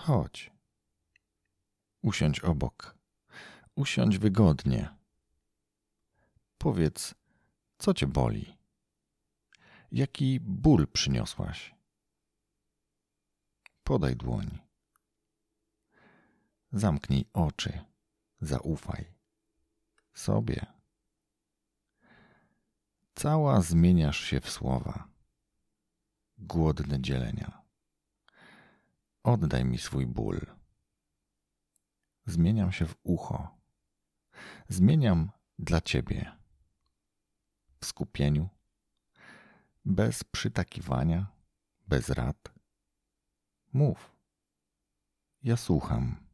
Chodź. Usiądź obok. Usiądź wygodnie. Powiedz, co cię boli? Jaki ból przyniosłaś? Podaj dłoń. Zamknij oczy. Zaufaj sobie. Cała zmieniasz się w słowa, głodne dzielenia. Oddaj mi swój ból. Zmieniam się w ucho. Zmieniam dla ciebie. W skupieniu, bez przytakiwania, bez rad. Mów. Ja słucham.